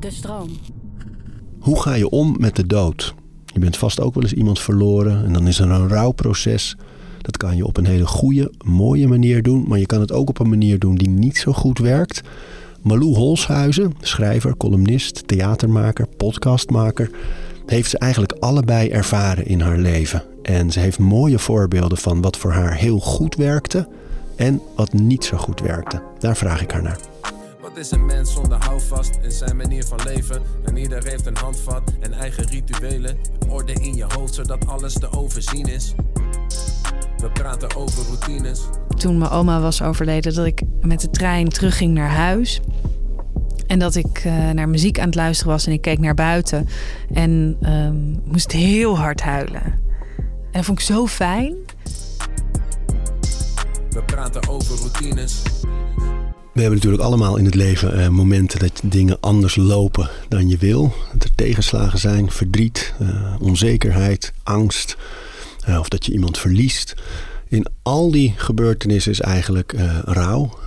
De stroom. Hoe ga je om met de dood? Je bent vast ook wel eens iemand verloren en dan is er een rouwproces. Dat kan je op een hele goede, mooie manier doen, maar je kan het ook op een manier doen die niet zo goed werkt. Malou Holshuizen, schrijver, columnist, theatermaker, podcastmaker, heeft ze eigenlijk allebei ervaren in haar leven. En ze heeft mooie voorbeelden van wat voor haar heel goed werkte en wat niet zo goed werkte. Daar vraag ik haar naar. Is een mens zonder houvast in zijn manier van leven? En ieder heeft een handvat en eigen rituelen. Orde in je hoofd zodat alles te overzien is. We praten over routines. Toen mijn oma was overleden, dat ik met de trein terugging naar huis. En dat ik uh, naar muziek aan het luisteren was en ik keek naar buiten. En um, moest heel hard huilen. En dat vond ik zo fijn. We praten over routines. We hebben natuurlijk allemaal in het leven uh, momenten dat dingen anders lopen dan je wil. Dat er tegenslagen zijn, verdriet, uh, onzekerheid, angst. Uh, of dat je iemand verliest. In al die gebeurtenissen is eigenlijk rouw.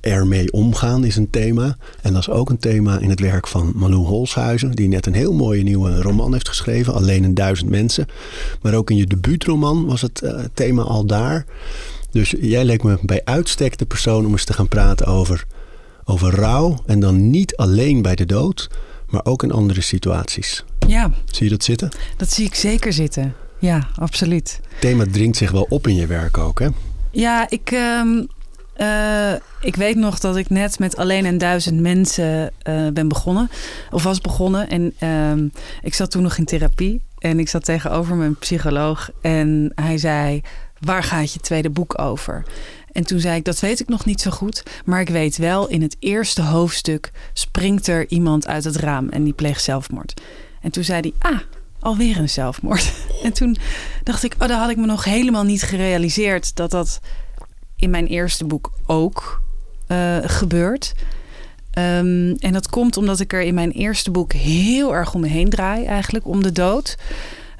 ermee omgaan is een thema. En dat is ook een thema in het werk van Malou Holshuizen. Die net een heel mooie nieuwe roman heeft geschreven. Alleen een duizend mensen. Maar ook in je debuutroman was het thema al daar. Dus jij leek me bij uitstek de persoon om eens te gaan praten over, over rouw. En dan niet alleen bij de dood, maar ook in andere situaties. Ja. Zie je dat zitten? Dat zie ik zeker zitten. Ja, absoluut. Het thema dringt zich wel op in je werk ook, hè? Ja, ik, uh, uh, ik weet nog dat ik net met alleen een duizend mensen uh, ben begonnen. Of was begonnen. En uh, ik zat toen nog in therapie. En ik zat tegenover mijn psycholoog. En hij zei waar gaat je tweede boek over? En toen zei ik, dat weet ik nog niet zo goed. Maar ik weet wel, in het eerste hoofdstuk springt er iemand uit het raam en die pleegt zelfmoord. En toen zei hij, ah, alweer een zelfmoord. En toen dacht ik, oh, daar had ik me nog helemaal niet gerealiseerd dat dat in mijn eerste boek ook uh, gebeurt. Um, en dat komt omdat ik er in mijn eerste boek heel erg om me heen draai, eigenlijk om de dood.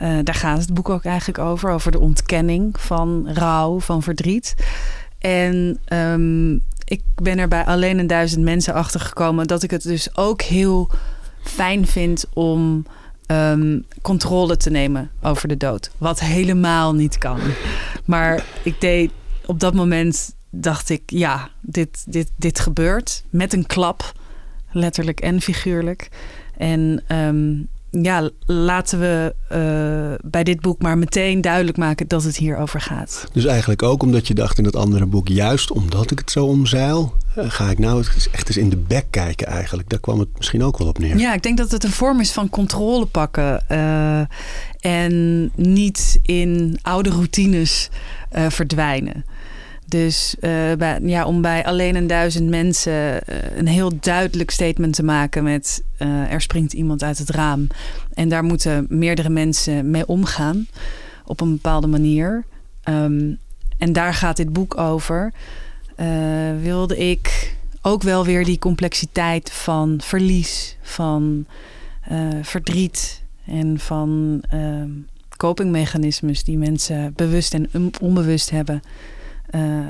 Uh, daar gaat het boek ook eigenlijk over, over de ontkenning van rouw, van verdriet. En um, ik ben er bij alleen een duizend mensen achter gekomen dat ik het dus ook heel fijn vind om um, controle te nemen over de dood. Wat helemaal niet kan. Maar ik deed op dat moment dacht ik, ja, dit, dit, dit gebeurt met een klap, letterlijk en figuurlijk. En um, ja, laten we uh, bij dit boek maar meteen duidelijk maken dat het hierover gaat. Dus eigenlijk ook omdat je dacht in dat andere boek, juist omdat ik het zo omzeil, uh, ga ik nou echt eens in de bek kijken eigenlijk. Daar kwam het misschien ook wel op neer. Ja, ik denk dat het een vorm is van controle pakken uh, en niet in oude routines verdwijnen. Dus uh, bij, ja, om bij alleen een duizend mensen uh, een heel duidelijk statement te maken met uh, er springt iemand uit het raam. En daar moeten meerdere mensen mee omgaan op een bepaalde manier. Um, en daar gaat dit boek over. wilde ik ook wel weer die complexiteit van verlies, van verdriet en van copingmechanismes die mensen bewust en onbewust hebben uh,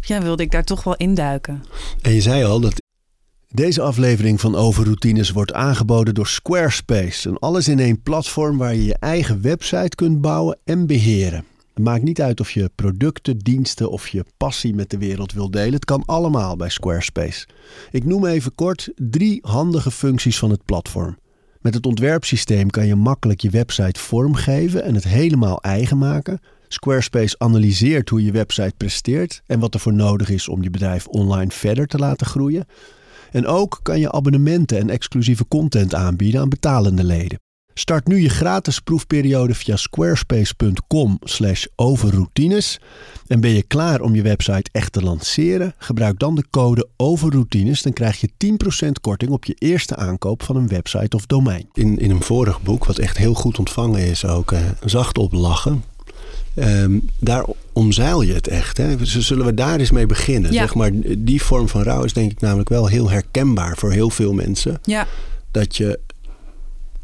ja, wilde ik daar toch wel induiken. En je zei al dat deze aflevering van Overroutines wordt aangeboden door Squarespace. Een alles in één platform waar je je eigen website kunt bouwen en beheren. Het maakt niet uit of je producten, diensten of je passie met de wereld wil delen. Het kan allemaal bij Squarespace. Ik noem even kort drie handige functies van het platform. Met het ontwerpsysteem kan je makkelijk je website vormgeven en het helemaal eigen maken. Squarespace analyseert hoe je website presteert en wat er voor nodig is om je bedrijf online verder te laten groeien. En ook kan je abonnementen en exclusieve content aanbieden aan betalende leden. Start nu je gratis proefperiode via squarespace.com/overroutines. En ben je klaar om je website echt te lanceren? Gebruik dan de code overroutines. Dan krijg je 10% korting op je eerste aankoop van een website of domein. In, in een vorig boek, wat echt heel goed ontvangen is, ook eh, zacht op lachen. Um, daar omzeil je het echt. Hè? Dus zullen we daar eens mee beginnen? Ja. Zeg maar, die vorm van rouw is denk ik namelijk wel heel herkenbaar voor heel veel mensen. Ja. Dat je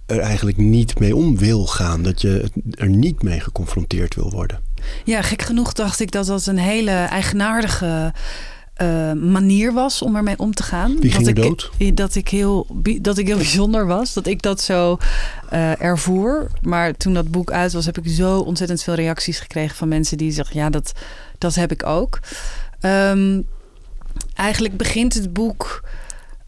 er eigenlijk niet mee om wil gaan. Dat je er niet mee geconfronteerd wil worden. Ja, gek genoeg dacht ik dat dat een hele eigenaardige eh, manier was om ermee om te gaan. Dat ik, dood? Dat ik, heel, dat ik heel bijzonder was. Dat ik dat zo eh, ervoer. Maar toen dat boek uit was, heb ik zo ontzettend veel reacties gekregen van mensen die zeggen: ja, dat, dat heb ik ook. Ehm, eigenlijk begint het boek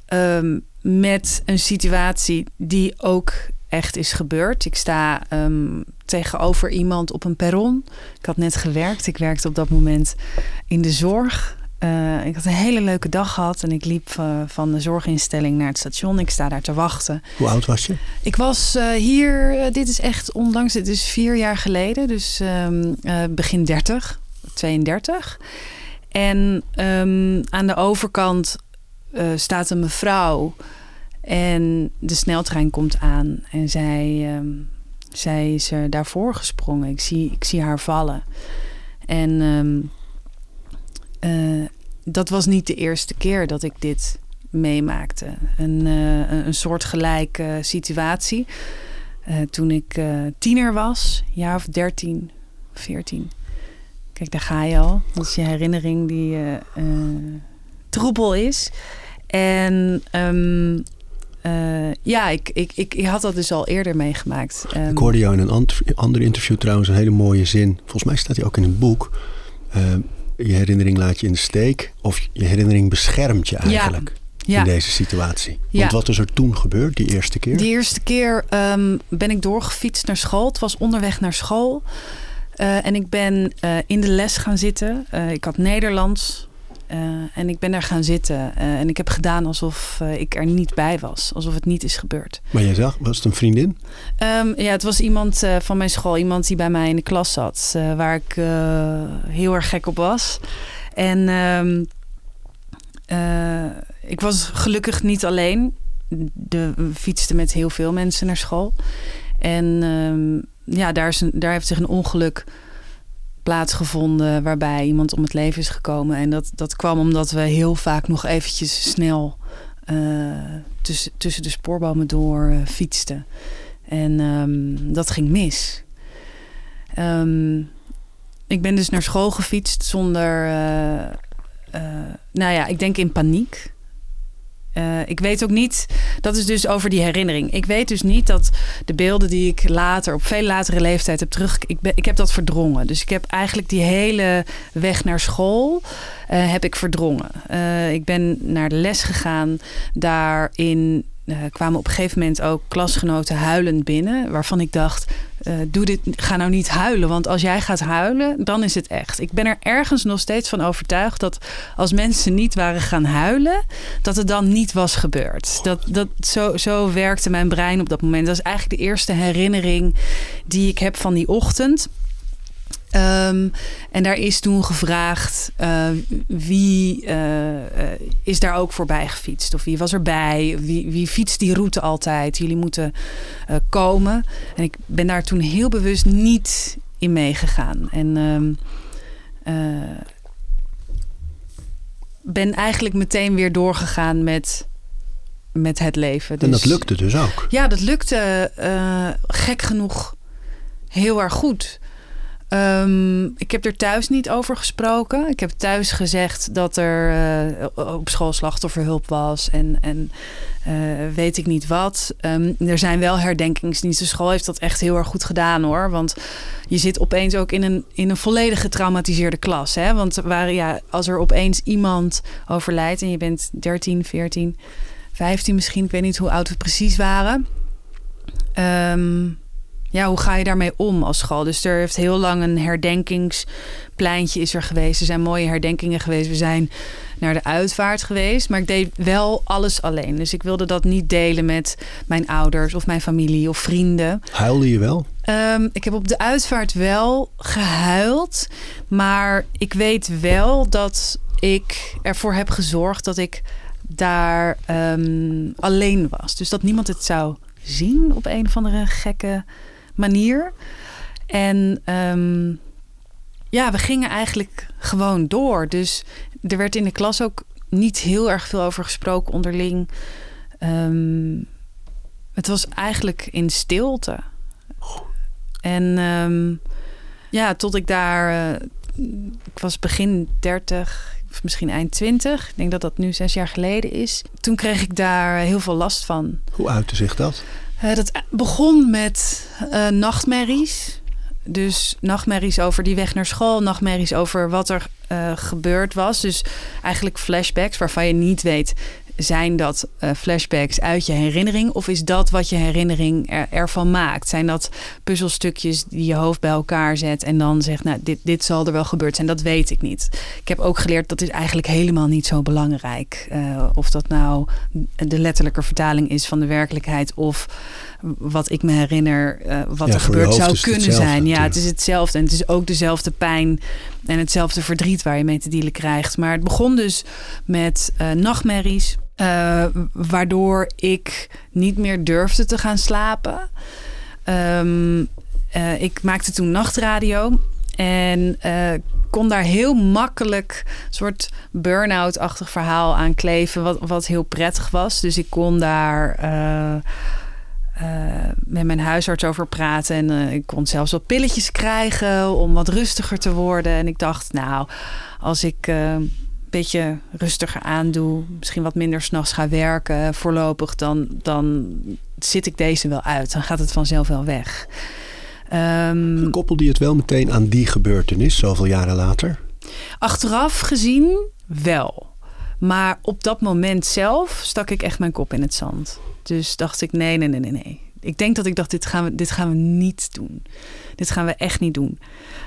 ehm, met een situatie die ook echt is gebeurd. Ik sta ehm, tegenover iemand op een perron. Ik had net gewerkt. Ik werkte op dat moment in de zorg. Eh, ik had een hele leuke dag gehad en ik liep eh, van de zorginstelling naar het station. Ik sta daar te wachten. Hoe oud was je? Ik was eh, hier, dit is echt onlangs, dit is vier jaar geleden, dus ehm, eh, begin 30, 32. En ehm, aan de overkant staat een mevrouw en de sneltrein komt aan en zij, ehm, zij is er daarvoor gesprongen. Ik zie, ik zie haar vallen. En ehm, eh, dat was niet de eerste keer dat ik dit meemaakte. Een, eh, een- soortgelijke situatie. Eh, toen ik tiener was, jaar of 13, 14. Kijk, daar ga je al. Dat is je herinnering die troebel is. En ehm, eh, ja, ik, ik, ik, ik had dat dus al eerder meegemaakt. Ehm, Ik hoorde jou in een ander interview trouwens een hele mooie zin. Volgens mij staat die ook in een boek. Eh, je herinnering laat je in de steek. Of je herinnering beschermt je eigenlijk ja. in deze situatie. Ja. Want wat is er toen gebeurd, die eerste keer? De eerste keer ehm, ben ik doorgefietst naar school. Het was onderweg naar school. Eh, en ik ben eh, in de les gaan zitten. Eh, ik had Nederlands. Eh, en ik ben daar gaan zitten. Eh, en ik heb gedaan alsof eh, ik er niet bij was. Alsof het niet is gebeurd. Maar jij zag, was het een vriendin? Ehm, ja, het was iemand van mijn school. Iemand die bij mij in de klas zat. waar ik heel erg gek op was. En ehm, eh, ik was gelukkig niet alleen. De, we fietsten met heel veel mensen naar school. En ehm, ja, daar, is een, daar heeft zich een ongeluk plaatsgevonden waarbij iemand om het leven is gekomen. En dat, dat kwam omdat we heel vaak nog eventjes snel eh, tussen, tussen de spoorbomen door eh, fietsten. En ehm, dat ging mis. Ehm, ik ben dus naar school gefietst zonder, eh, nou ja, ik denk in paniek. Eh, ik weet ook niet, dat is dus over die herinnering. Ik weet dus niet dat de beelden die ik later, op veel latere leeftijd heb terug... Ik, ben, ik heb dat verdrongen. Dus ik heb eigenlijk die hele weg naar school eh, heb ik verdrongen. Eh, ik ben naar de les gegaan. Daarin eh, kwamen op een gegeven moment ook klasgenoten huilend binnen. Waarvan ik dacht, eh, doe dit, ga nou niet huilen. Want als jij gaat huilen, dan is het echt. Ik ben er ergens nog steeds van overtuigd dat als mensen niet waren gaan huilen, dat het dan niet was gebeurd. Dat, dat, zo, zo werkte mijn brein op dat moment. Dat is eigenlijk de eerste herinnering die ik heb van die ochtend. Ehm, en daar is toen gevraagd eh, wie eh, is daar ook voorbij gefietst of wie was erbij, wie, wie fietst die route altijd. Jullie moeten eh, komen. En ik ben daar toen heel bewust niet in meegegaan. En ehm, eh, ben eigenlijk meteen weer doorgegaan met, met het leven. En dat Dus- lukte dus ook. ja, dat lukte uh, gek genoeg heel erg goed. Um, ik heb er thuis niet over gesproken. Ik heb thuis gezegd dat er uh, op school slachtofferhulp was en, en uh, weet ik niet wat. Um, er zijn wel herdenkingsdiensten. De school heeft dat echt heel erg goed gedaan hoor. Want je zit opeens ook in een, in een volledig getraumatiseerde klas. Hè? Want waar, ja, als er opeens iemand overlijdt en je bent 13, 14, 15 misschien, ik weet niet hoe oud we precies waren. Um, ja, hoe ga je daarmee om als school? Dus er heeft heel lang een herdenkingspleintje is er geweest. Er zijn mooie herdenkingen geweest. We zijn naar de uitvaart geweest. Maar ik deed wel alles alleen. Dus ik wilde dat niet delen met mijn ouders of mijn familie of vrienden. Huilde je wel? Um, ik heb op de uitvaart wel gehuild. Maar ik weet wel dat ik ervoor heb gezorgd dat ik daar um, alleen was. Dus dat niemand het zou zien op een of andere gekke manier. En um, ja, we gingen eigenlijk gewoon door. Dus er werd in de klas ook niet heel erg veel over gesproken onderling. Um, het was eigenlijk in stilte. En um, ja, tot ik daar. Uh, ik was begin 30. of misschien eind twintig. Ik denk dat dat nu zes jaar geleden is. Toen kreeg ik daar heel veel last van. Hoe uitte zich dat? Uh, dat begon met uh, nachtmerries. Dus nachtmerries over die weg naar school, nachtmerries over wat er uh, gebeurd was. Dus eigenlijk flashbacks waarvan je niet weet zijn dat uh, flashbacks uit je herinnering of is dat wat je herinnering er, ervan maakt? Zijn dat puzzelstukjes die je hoofd bij elkaar zet en dan zegt, nou, dit, dit zal er wel gebeurd zijn? Dat weet ik niet. Ik heb ook geleerd dat is eigenlijk helemaal niet zo belangrijk. Uh, of dat nou de letterlijke vertaling is van de werkelijkheid of wat ik me herinner, uh, wat ja, er gebeurd zou kunnen zijn. Natuurlijk. Ja, het is hetzelfde en het is ook dezelfde pijn en hetzelfde verdriet waar je mee te dealen krijgt. Maar het begon dus met nachtmerries. Uh, waardoor ik niet meer durfde te gaan slapen. Um, uh, ik maakte toen nachtradio. En uh, kon daar heel makkelijk een soort burn-out-achtig verhaal aan kleven. Wat, wat heel prettig was. Dus ik kon daar met mijn huisarts over praten. En ik kon zelfs wat pilletjes krijgen om wat rustiger te worden. En ik dacht, nou, als ik beetje rustiger aandoe, misschien wat minder s'nachts ga werken voorlopig, dan, dan zit ik deze wel uit. Dan gaat het vanzelf wel weg. Um, Koppelde je het wel meteen aan die gebeurtenis, zoveel jaren later? Achteraf gezien wel. Maar op dat moment zelf stak ik echt mijn kop in het zand. Dus dacht ik, nee, nee, nee, nee, nee. Ik denk dat ik dacht, dit gaan we, dit gaan we niet doen. Dit gaan we echt niet doen.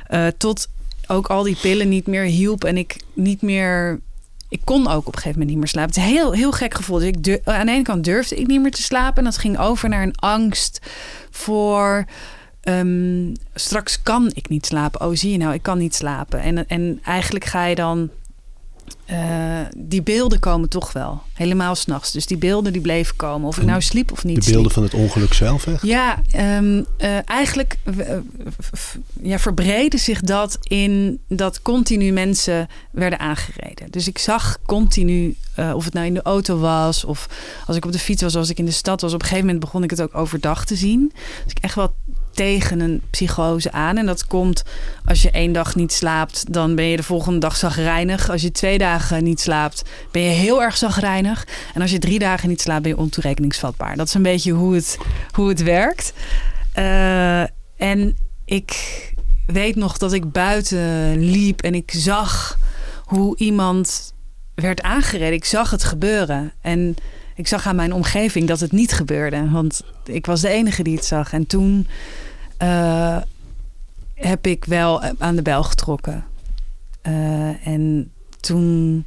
Uh, tot ook al die pillen niet meer hielp en ik niet meer. Ik kon ook op een gegeven moment niet meer slapen. Het is een heel, heel gek gevoel. Dus ik aan de ene kant durfde ik niet meer te slapen. En dat ging over naar een angst voor. Um, straks kan ik niet slapen. Oh, zie je nou, ik kan niet slapen. En, en eigenlijk ga je dan uh, die beelden komen toch wel. Helemaal s'nachts. Dus die beelden die bleven komen. Of ik nou sliep of niet De beelden sliep. van het ongeluk zelf echt? Ja, um, uh, eigenlijk uh, ja, verbreden zich dat in dat continu mensen werden aangereden. Dus ik zag continu, of het nou in de auto was... of als ik op de fiets was, als ik in de stad was... op een gegeven moment begon ik het ook overdag te zien. Dus ik echt wel tegen een psychose aan. En dat komt als je één dag niet slaapt, dan ben je de volgende dag zagrijnig. Als je twee dagen niet slaapt, ben je heel erg zagrijnig. En als je drie dagen niet slaapt, ben je ontoerekeningsvatbaar. Dat is een beetje hoe het, hoe het werkt. Uh, en ik weet nog dat ik buiten liep en ik zag hoe iemand werd aangereden. Ik zag het gebeuren. En ik zag aan mijn omgeving dat het niet gebeurde. Want ik was de enige die het zag. En toen uh, heb ik wel aan de bel getrokken. Uh, en toen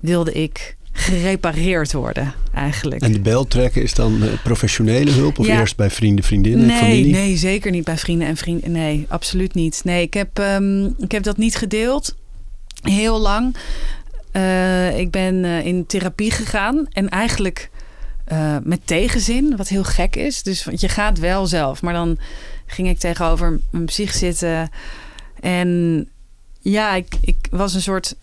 wilde ik gerepareerd worden, eigenlijk. En de bel trekken is dan professionele hulp of ja. eerst bij vrienden, vriendinnen, nee, familie? Nee, zeker niet bij vrienden en vrienden. Nee, absoluut niet. Nee, ik heb, um, ik heb dat niet gedeeld. Heel lang. Uh, ik ben uh, in therapie gegaan en eigenlijk met tegenzin, wat heel gek is. Dus want je gaat wel zelf, maar dan ging ik tegenover mijn psych zitten en ja, ik, ik was een soort.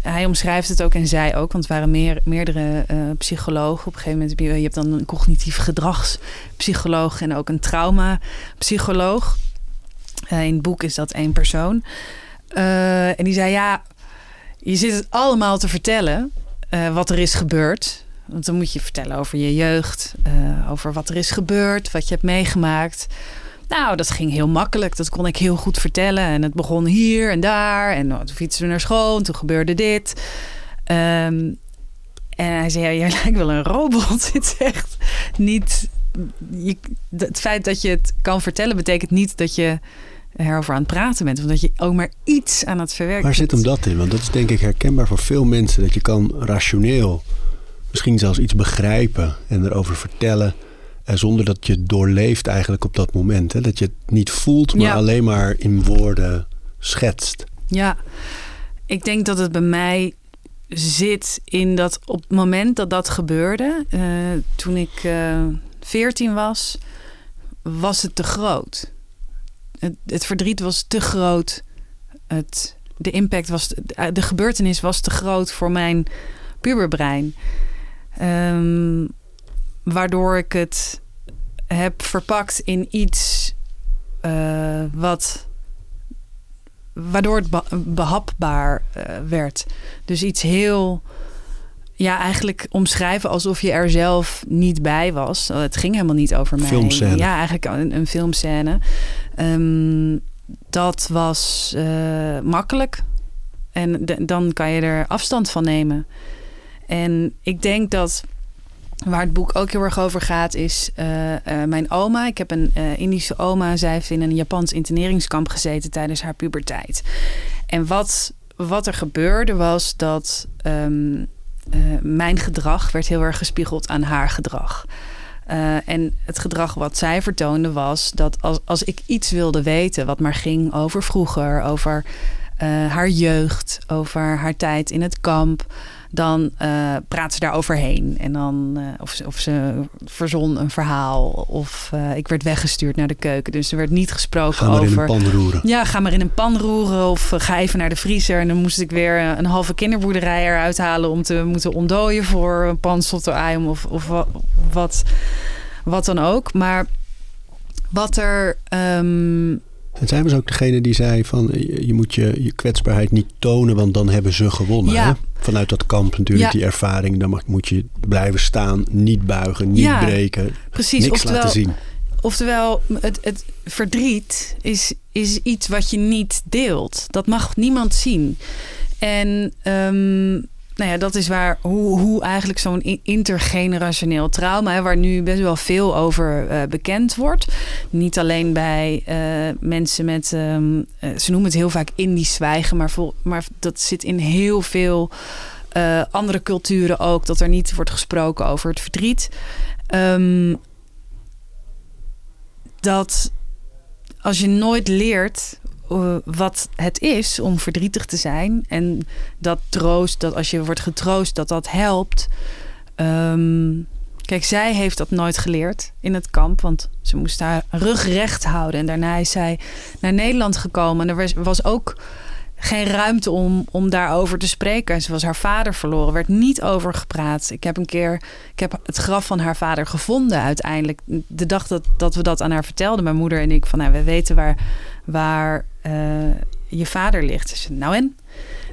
Hij omschrijft het ook en zij ook, want het waren meer, meerdere psychologen. Op een gegeven moment je, hebt dan een cognitief gedragspsycholoog en ook een traumapsycholoog. in het boek is dat één persoon. en die zei ja je zit het allemaal te vertellen uh, wat er is gebeurd. Want dan moet je vertellen over je jeugd, uh, over wat er is gebeurd, wat je hebt meegemaakt. Nou, dat ging heel makkelijk. Dat kon ik heel goed vertellen. En het begon hier en daar. En oh, toen fietsen we naar school. En toen gebeurde dit. Um, en hij zei: ja, Jij lijkt wel een robot. Het is echt niet. Je, het feit dat je het kan vertellen, betekent niet dat je erover aan het praten bent. Of dat je ook maar iets aan het verwerken Waar zit hem dat in? Want dat is denk ik herkenbaar voor veel mensen. Dat je kan rationeel misschien zelfs iets begrijpen en erover vertellen. En zonder dat je het doorleeft eigenlijk op dat moment. Hè? Dat je het niet voelt, maar ja. alleen maar in woorden schetst. Ja, ik denk dat het bij mij zit in dat op het moment dat dat gebeurde, uh, toen ik uh, 14 was, was het te groot. Het, het, verdriet was te groot. Het, de impact was, de gebeurtenis was te groot voor mijn puberbrein. Um, waardoor ik het heb verpakt in iets uh, wat waardoor het be- behapbaar eh, werd. Dus iets heel, ja, eigenlijk omschrijven alsof je er zelf niet bij was. Het ging helemaal niet over mij. Filmscène. Ja, eigenlijk een, een filmscène. Ehm, dat was eh, makkelijk. En de- dan kan je er afstand van nemen. En ik denk dat waar het boek ook heel erg over gaat, is eh, eh, mijn oma. Ik heb een eh, Indische oma. Zij heeft in een Japans interneringskamp gezeten tijdens haar puberteit. En wat, wat er gebeurde was dat ehm, eh, mijn gedrag werd heel erg gespiegeld aan haar gedrag. En het gedrag wat zij vertoonde was dat als, als ik iets wilde weten, wat maar ging over vroeger, over haar jeugd, over haar tijd in het kamp, dan eh praat ze daar overheen. En dan, eh, of, ze, of ze verzon een verhaal, of eh, ik werd weggestuurd naar de keuken. Dus er werd niet gesproken Ga maar in over. een pan roeren. Ja, ga maar in een pan roeren of ga even naar de vriezer. En dan moest ik weer een halve kinderboerderij eruit halen om te moeten ontdooien voor een pan ei of, of wa- wat, wat dan ook. Maar wat er. ehm, En zij was ook degene die zei van je, je moet je, je kwetsbaarheid niet tonen, want dan hebben ze gewonnen. Ja. Hè? Vanuit dat kamp natuurlijk, Ja. die ervaring. Dan mag, moet je blijven staan, niet buigen, niet Ja, breken. precies. niks oftewel, laten zien. Oftewel, het, het verdriet is, is iets wat je niet deelt. Dat mag niemand zien. En ehm, nou ja, dat is waar hoe, hoe eigenlijk zo'n intergenerationeel trauma, waar nu best wel veel over eh, bekend wordt. Niet alleen bij eh, mensen met, ehm, eh, ze noemen het heel vaak Indisch zwijgen, maar, vol, maar dat zit in heel veel andere culturen ook, dat er niet wordt gesproken over het verdriet. Ehm, dat als je nooit leert eh, wat het is om verdrietig te zijn en dat troost, dat als je wordt getroost, dat dat helpt. Ehm, kijk, zij heeft dat nooit geleerd in het kamp, want ze moest haar rug recht houden. En daarna is zij naar Nederland gekomen. En er was, ook geen ruimte om, om daarover te spreken. Ze was haar vader verloren, werd niet over gepraat. Ik heb een keer, ik heb het graf van haar vader gevonden uiteindelijk. De dag dat, dat we dat aan haar vertelden, mijn moeder en ik, van nou, we weten waar, waar je vader ligt. Ze zei, nou en?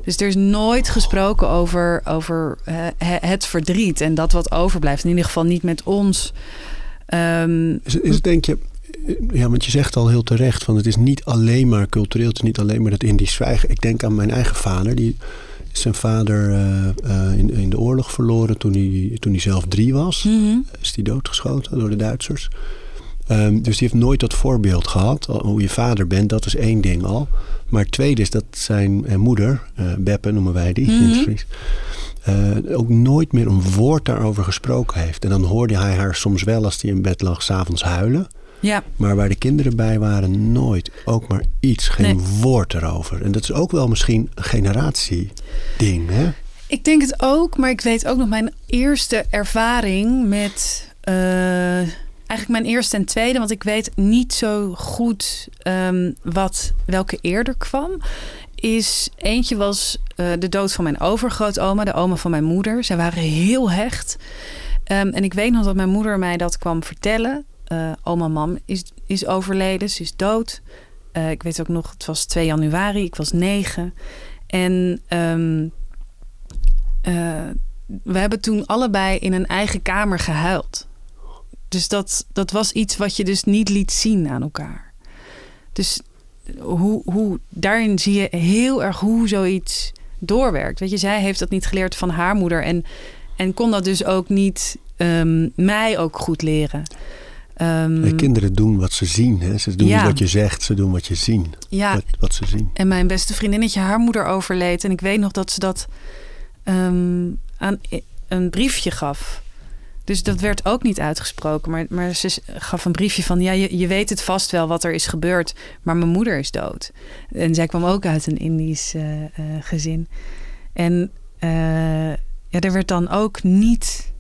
Dus er is nooit gesproken over, over eh, he- het verdriet en dat wat overblijft. In ieder geval niet met ons. Ehm, Is, denk je, ja, want je zegt al heel terecht van het is niet alleen maar cultureel, het is niet alleen maar dat Indisch zwijgen. Ik denk aan mijn eigen vader, die zijn vader eh, eh, in, in de oorlog verloren toen hij, toen hij zelf drie was. mhm. Is die doodgeschoten door de Duitsers. Ehm, dus die heeft nooit dat voorbeeld gehad. Hoe je vader bent, dat is één ding al. Maar het tweede is dat zijn eh, moeder, eh, Beppe noemen wij die in het. Fries, eh, ook nooit meer een woord daarover gesproken heeft. En dan hoorde hij haar soms wel als hij in bed lag, s'avonds huilen. Ja, Maar waar de kinderen bij waren, nooit. Ook maar iets, geen Nee. woord erover. En dat is ook wel misschien een generatieding, hè? Ik denk het ook, maar ik weet ook nog mijn eerste ervaring met. Eigenlijk mijn eerste en tweede, want ik weet niet zo goed ehm, wat, welke eerder kwam. Is eentje was eh, de dood van mijn overgrootoma, de oma van mijn moeder. Zij waren heel hecht. Ehm, en ik weet nog dat mijn moeder mij dat kwam vertellen. Eh, oma mam is, is overleden, ze is dood. Eh, ik weet ook nog, het was 2 januari, ik was negen. En ehm, eh, we hebben toen allebei in een eigen kamer gehuild. Dus dat, dat was iets wat je dus niet liet zien aan elkaar. Dus hoe, hoe, daarin zie je heel erg hoe zoiets doorwerkt. Weet je, zij heeft dat niet geleerd van haar moeder. En, en kon dat dus ook niet ehm, mij ook goed leren. Ehm, De kinderen doen wat ze zien. Hè? Ze doen Ja. niet wat je zegt, ze doen wat je zien. ja, Wat, wat ze zien. En mijn beste vriendinnetje, haar moeder overleed. En ik weet nog dat ze dat ehm, aan een briefje gaf. Dus dat werd ook niet uitgesproken. Maar, maar ze gaf een briefje van... ja, je, je weet het vast wel wat er is gebeurd... maar mijn moeder is dood. En zij kwam ook uit een Indisch eh, eh, gezin. En eh, ja, er werd dan ook niet...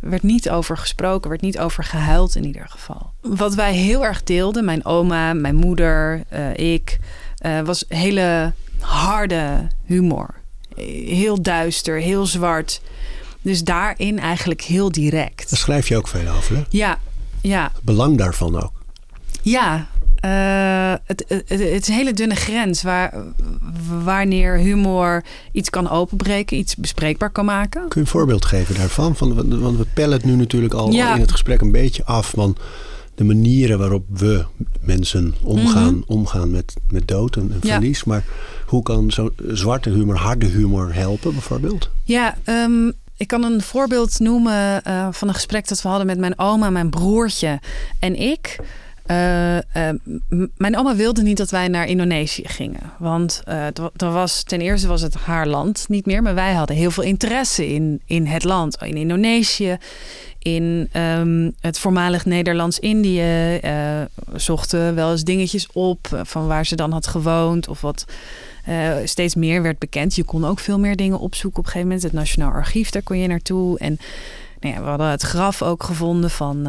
werd niet over gesproken, werd niet over gehuild in ieder geval. Wat wij heel erg deelden, mijn oma, mijn moeder, ik... was hele harde humor. Heel duister, heel zwart. Dus daarin eigenlijk heel direct. Daar schrijf je ook veel over. Hè? Ja, ja, Het belang daarvan ook. ja. Uh, het, het, het, is een hele dunne grens waar, wanneer humor iets kan openbreken, iets bespreekbaar kan maken. Kun je een voorbeeld geven daarvan? Van, want we pellen het nu natuurlijk al in het gesprek een beetje af van de manieren waarop we mensen omgaan, mhm. omgaan met, met dood en, verlies. Maar hoe kan zo zwarte humor, harde humor helpen bijvoorbeeld? Ja, um, ik kan een voorbeeld noemen uh, van een gesprek dat we hadden met mijn oma, mijn broertje en ik. Uh, uh, mijn oma wilde niet dat wij naar Indonesië gingen. Want uh, was, ten eerste was het haar land niet meer. Maar wij hadden heel veel interesse in, in het land. In Indonesië, in um, het voormalig Nederlands-Indië. zochten wel eens dingetjes op van waar ze dan had gewoond. Of wat steeds meer werd bekend. Je kon ook veel meer dingen opzoeken op een gegeven moment. Het Nationaal Archief, daar kon je naartoe. En nou ja, we hadden het graf ook gevonden van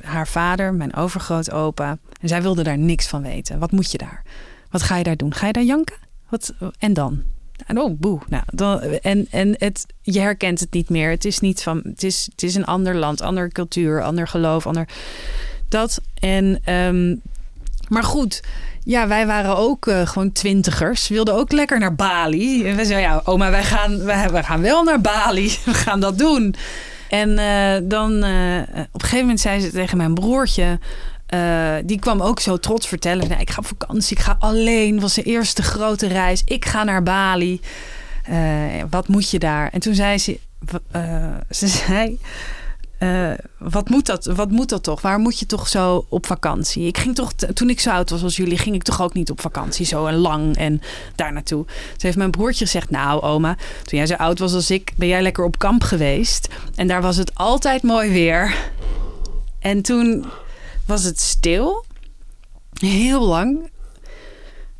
haar vader, mijn overgrootopa. En zij wilde daar niks van weten. Wat moet je daar? Wat ga je daar doen? Ga je daar janken? Wat, en dan? En oh, boe. Nou, dan, en en het, je herkent het niet meer. Het is niet van. Het is, het is een ander land, andere cultuur, ander geloof, ander. Dat. En. Um, maar goed, ja, wij waren ook uh, gewoon twintigers. Wilden ook lekker naar Bali. En we zeiden, ja, oma, wij gaan, wij, wij gaan wel naar Bali. We gaan dat doen. En uh, dan uh, op een gegeven moment zei ze tegen mijn broertje. Die kwam ook zo trots vertellen. Nou, ik ga op vakantie, ik ga alleen. Het was de eerste grote reis. Ik ga naar Bali. wat moet je daar? En toen zei ze, ze zei, uh, wat, moet dat, wat moet dat toch? Waar moet je toch zo op vakantie? Ik ging toch, toen ik zo oud was als jullie, ging ik toch ook niet op vakantie. Zo en lang en daar naartoe. Toen heeft mijn broertje gezegd: Nou, oma, toen jij zo oud was als ik, ben jij lekker op kamp geweest. En daar was het altijd mooi weer. En toen was het stil. Heel lang.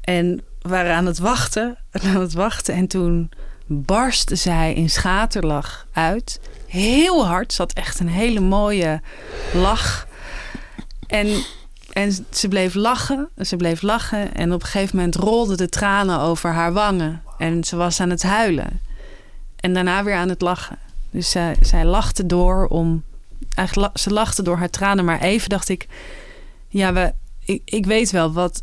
En we waren aan het wachten. Aan het wachten. En toen barstte zij in schaterlach uit heel hard. Had echt een hele mooie lach. En, en ze bleef lachen. Ze bleef lachen. En op een gegeven moment rolden de tranen over haar wangen. En ze was aan het huilen. En daarna weer aan het lachen. Dus zij, zij lachte door om. Eigenlijk, ze lachte door haar tranen. Maar even dacht ik. Ja, we, ik, ik weet wel wat.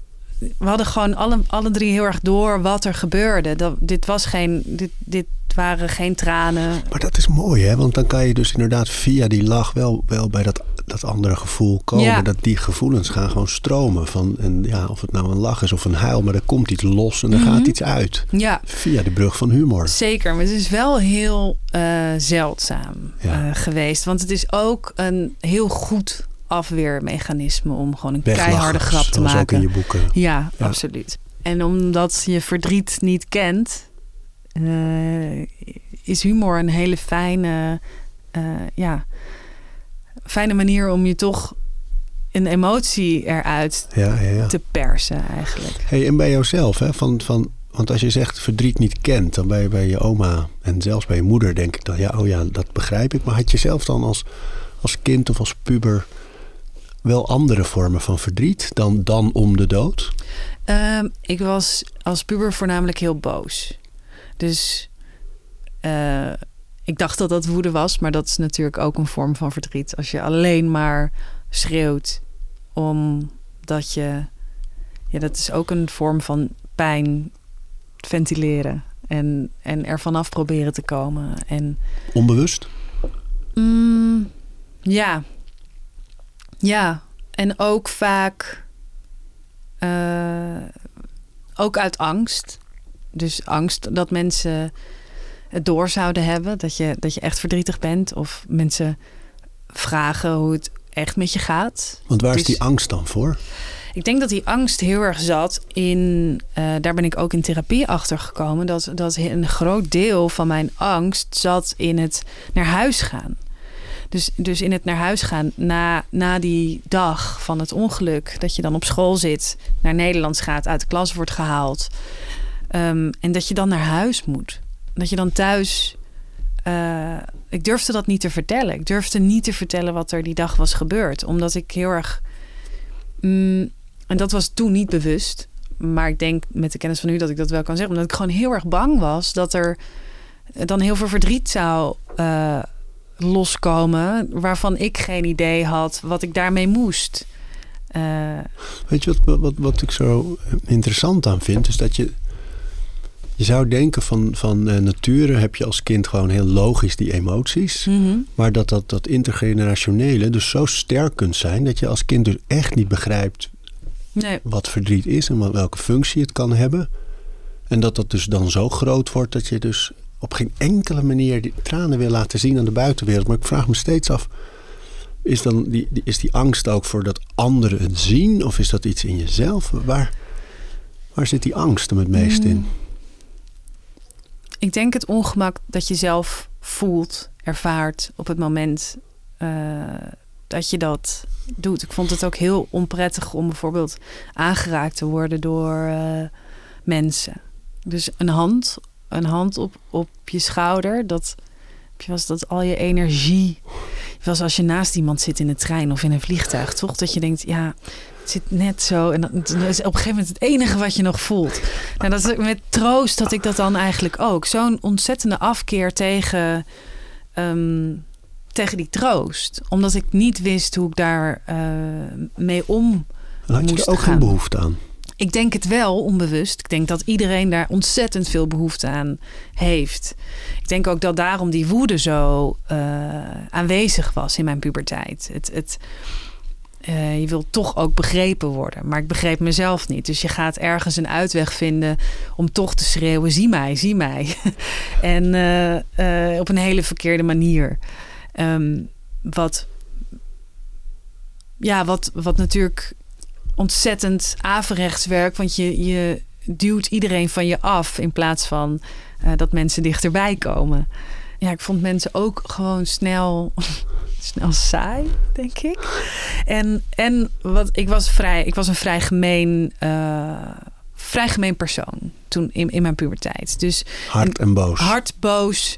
We hadden gewoon alle, alle drie heel erg door wat er gebeurde. Dat, dit was geen. Dit, dit waren geen tranen. Maar dat is mooi, hè? Want dan kan je dus inderdaad via die lach wel, wel bij dat, dat andere gevoel komen. Ja. Dat die gevoelens gaan gewoon stromen. Van, en ja, of het nou een lach is of een huil, maar er komt iets los en er gaat mhm. iets uit. Ja. Via de brug van humor. Zeker, maar het is wel heel uh, zeldzaam uh, geweest. Want het is ook een heel goed afweermechanisme om gewoon een keiharde grap te maken. Ook in je boeken. Ja, ja, absoluut. En omdat je verdriet niet kent, uh, is humor een hele fijne, uh, ja, fijne manier om je toch een emotie eruit ja, ja, ja. te persen eigenlijk. Hey, en bij jouzelf, hè? Van, van, want als je zegt verdriet niet kent, dan bij, bij je oma en zelfs bij je moeder denk ik dan, ja, oh ja, dat begrijp ik. Maar had je zelf dan als, als kind of als puber wel andere vormen van verdriet dan, dan om de dood? Um, ik was als puber voornamelijk heel boos. Dus uh, ik dacht dat dat woede was, maar dat is natuurlijk ook een vorm van verdriet. Als je alleen maar schreeuwt omdat je. Ja, dat is ook een vorm van pijn ventileren en, en er vanaf proberen te komen. En, Onbewust? Mm, ja. Ja. En ook vaak. Uh, ook uit angst. Dus angst dat mensen het door zouden hebben. Dat je, dat je echt verdrietig bent. Of mensen vragen hoe het echt met je gaat. Want waar is die angst dan voor? Ik denk dat die angst heel erg zat in. Uh, daar ben ik ook in therapie achter gekomen. Dat, dat een groot deel van mijn angst zat in het naar huis gaan. Dus, dus in het naar huis gaan na, na die dag van het ongeluk. Dat je dan op school zit, naar Nederlands gaat, uit de klas wordt gehaald. Um, en dat je dan naar huis moet. Dat je dan thuis. Uh, ik durfde dat niet te vertellen. Ik durfde niet te vertellen wat er die dag was gebeurd. Omdat ik heel erg. Mm, en dat was toen niet bewust. Maar ik denk met de kennis van nu dat ik dat wel kan zeggen. Omdat ik gewoon heel erg bang was dat er dan heel veel verdriet zou uh, loskomen. Waarvan ik geen idee had wat ik daarmee moest. Eh, Weet je wat, wat, wat ik zo interessant aan vind? Is dat je. Je zou denken van, van eh, nature heb je als kind gewoon heel logisch die emoties. mhm. Maar dat, dat dat intergenerationele dus zo sterk kunt zijn... dat je als kind dus echt niet begrijpt Nee, wat verdriet is... en wat, welke functie het kan hebben. En dat dat dus dan zo groot wordt dat je dus op geen enkele manier... die tranen wil laten zien aan de buitenwereld. Maar ik vraag me steeds af... Is, dan die, is die angst ook voor dat anderen het zien? Of is dat iets in jezelf? Waar, waar zit die angst hem het meest in? Mm. ik denk het ongemak dat je zelf voelt, ervaart op het moment eh, dat je dat doet. Ik vond het ook heel onprettig om bijvoorbeeld aangeraakt te worden door eh, mensen. Dus een hand, een hand op, op je schouder, dat was dat al je energie. Was als je naast iemand zit in een trein of in een vliegtuig, toch? Dat je denkt, ja, het zit net zo. En dan is op een gegeven moment het enige wat je nog voelt. Nou, dat is met troost dat ik dat dan eigenlijk ook. Zo'n ontzettende afkeer tegen, ehm, tegen die troost. Omdat ik niet wist hoe ik daar eh, mee om Dan had je moest er ook gaan. geen behoefte aan. Ik denk het wel onbewust. Ik denk dat iedereen daar ontzettend veel behoefte aan heeft. Ik denk ook dat daarom die woede zo eh, aanwezig was in mijn puberteit. Het, het, eh, je wilt toch ook begrepen worden. Maar ik begreep mezelf niet. Dus je gaat ergens een uitweg vinden om toch te schreeuwen: zie mij, zie mij. en eh, op een hele verkeerde manier. Ehm, wat, ja, wat, wat natuurlijk ontzettend averechts werkt. Want je, je duwt iedereen van je af in plaats van eh, dat mensen dichterbij komen. Ja, ik vond mensen ook gewoon snel, snel saai, denk ik. En, en wat, ik, was vrij, ik was een vrij gemeen, eh, vrij gemeen persoon toen in, in mijn puberteit. Dus Hard en boos. hard, boos.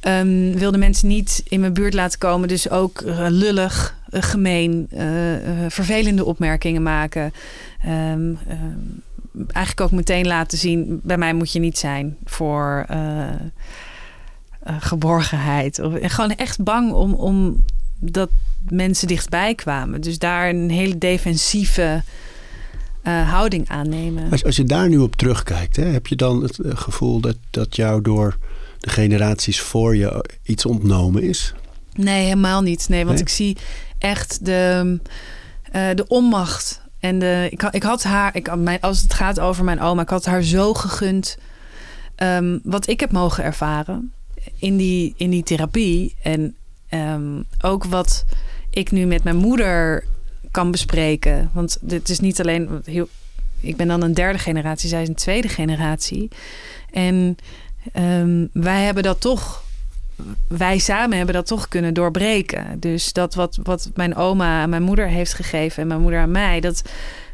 ehm, wilde mensen niet in mijn buurt laten komen. Dus ook eh, lullig, eh, gemeen, eh, vervelende opmerkingen maken. Ehm, ehm, eigenlijk ook meteen laten zien... bij mij moet je niet zijn voor geborgenheid. Of, en gewoon echt bang om, om dat mensen dichtbij kwamen. Dus daar een hele defensieve eh, houding aannemen. Als, als je daar nu op terugkijkt, hè, heb je dan het eh, gevoel dat, dat jou door de generaties voor je iets ontnomen is? Nee, helemaal niet. Nee, want Nee? ik zie echt de, eh, de onmacht. En de, ik, had- ik had haar, ik, mijn, als het gaat over mijn oma, ik had haar zo gegund. ehm, wat ik heb mogen ervaren in die, in die therapie. En ehm, ook wat ik nu met mijn moeder kan bespreken. Want dit is niet alleen. Heel, ik ben dan een derde generatie, zij is een tweede generatie. En ehm, wij hebben dat toch wij samen hebben dat toch kunnen doorbreken. Dus dat wat, wat mijn oma aan mijn moeder heeft gegeven en mijn moeder aan mij, dat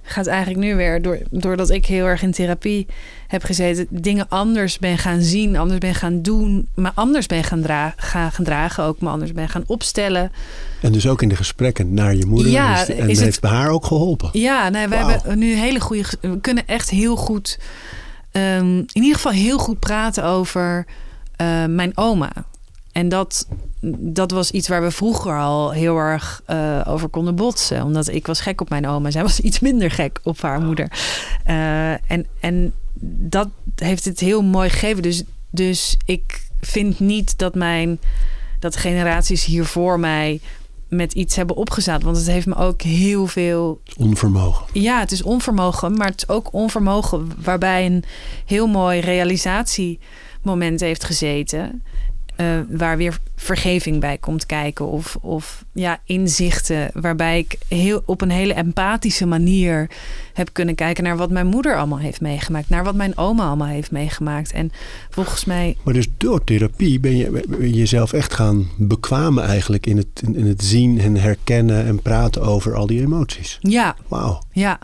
gaat eigenlijk nu weer door, doordat ik heel erg in therapie heb gezeten, dingen anders ben gaan zien, anders ben gaan doen, maar anders ben gaan, dra gaan, gaan dragen, ook me anders ben gaan opstellen. En dus ook in de gesprekken naar je moeder. Ja, is, en is het- heeft bij haar ook geholpen. Ja, nee, we hebben nu hele goede. We kunnen echt heel goed. ehm, in ieder geval heel goed praten over eh, mijn oma. En dat, dat was iets waar we vroeger al heel erg eh, over konden botsen. Omdat ik was gek op mijn oma. Zij was iets minder gek op haar moeder. Eh, en, en dat heeft het heel mooi gegeven. Dus, dus ik vind niet dat mijn dat generaties hier voor mij met iets hebben opgezaad. Want het heeft me ook heel veel Onvermogen. ja, het is onvermogen, maar het is ook onvermogen waarbij een heel mooi realisatiemoment heeft gezeten. Eh, waar weer vergeving bij komt kijken. Of, of ja, inzichten. Waarbij ik heel, op een hele empathische manier heb kunnen kijken naar wat mijn moeder allemaal heeft meegemaakt. Naar wat mijn oma allemaal heeft meegemaakt. En volgens mij. Maar dus door therapie ben je, ben je jezelf echt gaan bekwamen eigenlijk in het, in, in het zien en herkennen en praten over al die emoties. Ja, Wauw. ja.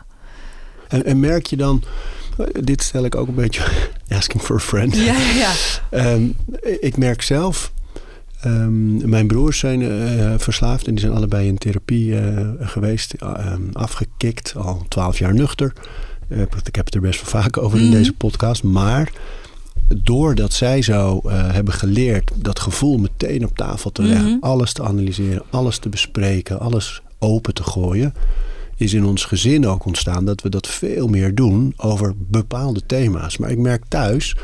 En, en merk je dan, dit stel ik ook een beetje asking for a friend. Ja, ja. Ehm, ik merk zelf, ehm, mijn broers zijn eh, verslaafd en die zijn allebei in therapie eh, geweest, ehm, afgekikt, al twaalf jaar nuchter. Eh, ik heb het er best wel vaak over in Mhm. deze podcast, maar doordat zij zo eh, hebben geleerd dat gevoel meteen op tafel te leggen, Mhm. alles te analyseren, alles te bespreken, alles open te gooien, is in ons gezin ook ontstaan dat we dat veel meer doen over bepaalde thema's. Maar ik merk thuis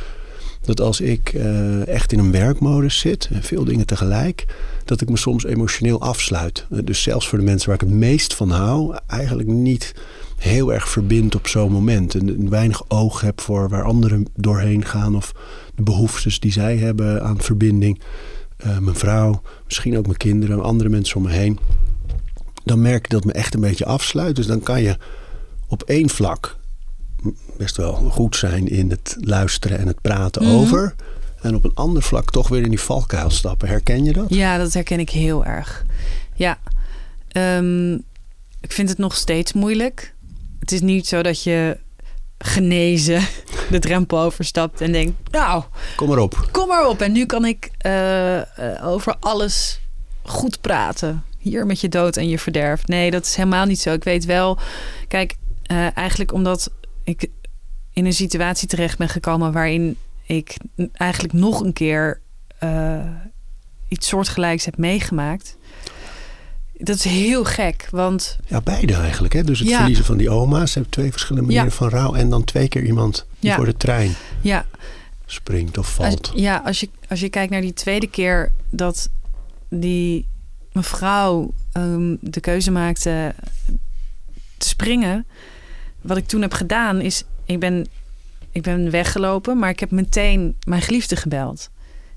dat als ik eh, echt in een werkmodus zit, en veel dingen tegelijk, dat ik me soms emotioneel afsluit. Eh, dus zelfs voor de mensen waar ik het meest van hou, eigenlijk niet heel erg verbind op zo'n moment. En weinig oog heb voor waar anderen doorheen gaan of de behoeftes die zij hebben aan verbinding. Mijn vrouw, misschien ook mijn kinderen, andere mensen om me heen. Dan merk ik dat me echt een beetje afsluit. Dus dan kan je op één vlak best wel goed zijn in het luisteren en het praten Mhm. over. En op een ander vlak toch weer in die valkuil stappen. Herken je dat? Ja, dat herken ik heel erg. Ja, Ehm, ik vind het nog steeds moeilijk. Het is niet zo dat je genezen de drempel overstapt en denkt, nou, Kom maar op. kom maar op. En nu kan ik eh, eh, over alles goed praten. Hier met je dood en je verderf. Nee, dat is helemaal niet zo. Ik weet wel, kijk, eh, eigenlijk omdat ik in een situatie terecht ben gekomen waarin ik eigenlijk nog een keer eh, iets soortgelijks heb meegemaakt. Dat is heel gek, want Ja, beide eigenlijk. Hè? Dus het Ja. verliezen van die oma's. Ze hebben twee verschillende manieren Ja. van rouw. En dan twee keer iemand die Ja. voor de trein ja, springt of Als, valt. ja, als je, als je kijkt naar die tweede keer dat die mevrouw ehm, de keuze maakte te springen. Wat ik toen heb gedaan is, ik ben, ik ben weggelopen, maar ik heb meteen mijn geliefde gebeld.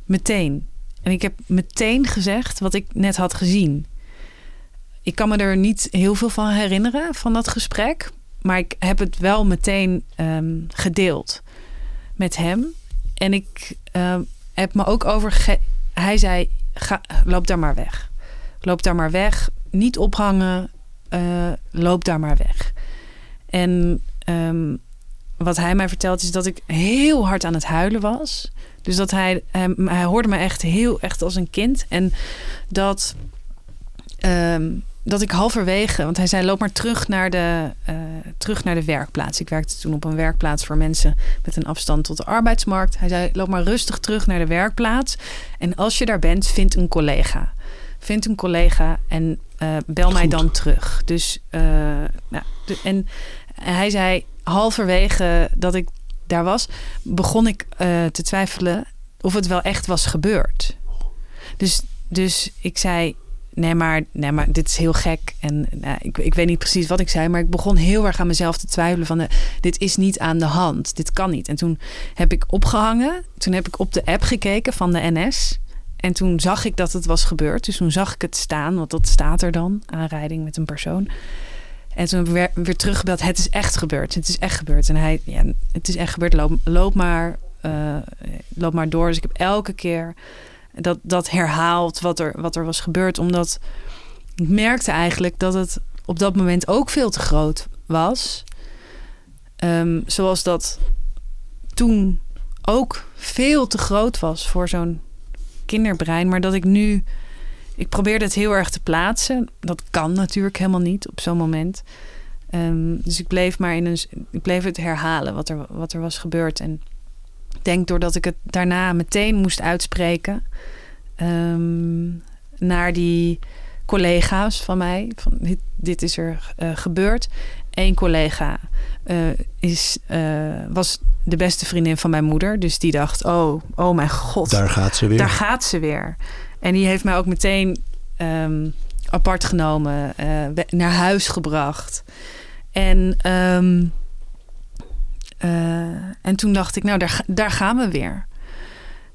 Meteen. En ik heb meteen gezegd wat ik net had gezien. Ik kan me er niet heel veel van herinneren, van dat gesprek. Maar ik heb het wel meteen ehm, gedeeld met hem. En ik ehm, heb me ook over. Hij zei: ga, loop daar maar weg. Loop daar maar weg. Niet ophangen. eh, loop daar maar weg. En ehm, wat hij mij vertelt is dat ik heel hard aan het huilen was. Dus dat hij, hij, hij hoorde me echt heel echt als een kind. En dat, ehm, dat ik halverwege, want hij zei: loop maar terug naar, de, eh, terug naar de werkplaats. Ik werkte toen op een werkplaats voor mensen met een afstand tot de arbeidsmarkt. Hij zei: loop maar rustig terug naar de werkplaats. En als je daar bent, vind een collega. Vind een collega en eh, bel mij dan terug. Dus, eh, nou, de- en hij zei halverwege dat ik daar was, begon ik eh, te twijfelen of het wel echt was gebeurd. Dus, dus ik zei, nee maar, nee, maar dit is heel gek. En nou, ik, ik weet niet precies wat ik zei, maar ik begon heel erg aan mezelf te twijfelen van, eh, dit is niet aan de hand, dit kan niet. En toen heb ik opgehangen, toen heb ik op de app gekeken van de NS. En toen zag ik dat het was gebeurd. Dus toen zag ik het staan, want dat staat er dan, aanrijding met een persoon. En toen weer, weer teruggebeld, het is echt gebeurd, het is echt gebeurd. En hij, ja, het is echt gebeurd, loop, loop maar, eh, loop maar door. Dus ik heb elke keer dat, dat herhaald wat er, wat er was gebeurd. Omdat ik merkte eigenlijk dat het op dat moment ook veel te groot was. Ehm, zoals dat toen ook veel te groot was voor zo'n kinderbrein. Maar dat ik nu... Ik probeerde het heel erg te plaatsen. Dat kan natuurlijk helemaal niet op zo'n moment. Ehm, dus ik bleef maar in een... Ik bleef het herhalen wat er, wat er was gebeurd. En ik denk doordat ik het daarna meteen moest uitspreken... ehm, naar die collega's van mij. Van dit, dit is er eh, gebeurd. Eén collega eh, is, eh, was de beste vriendin van mijn moeder. Dus die dacht, oh, oh mijn god. Daar gaat ze weer. Daar gaat ze weer. En die heeft mij ook meteen ehm, apart genomen, eh, naar huis gebracht. En, ehm, eh, en toen dacht ik, nou, daar, daar gaan we weer.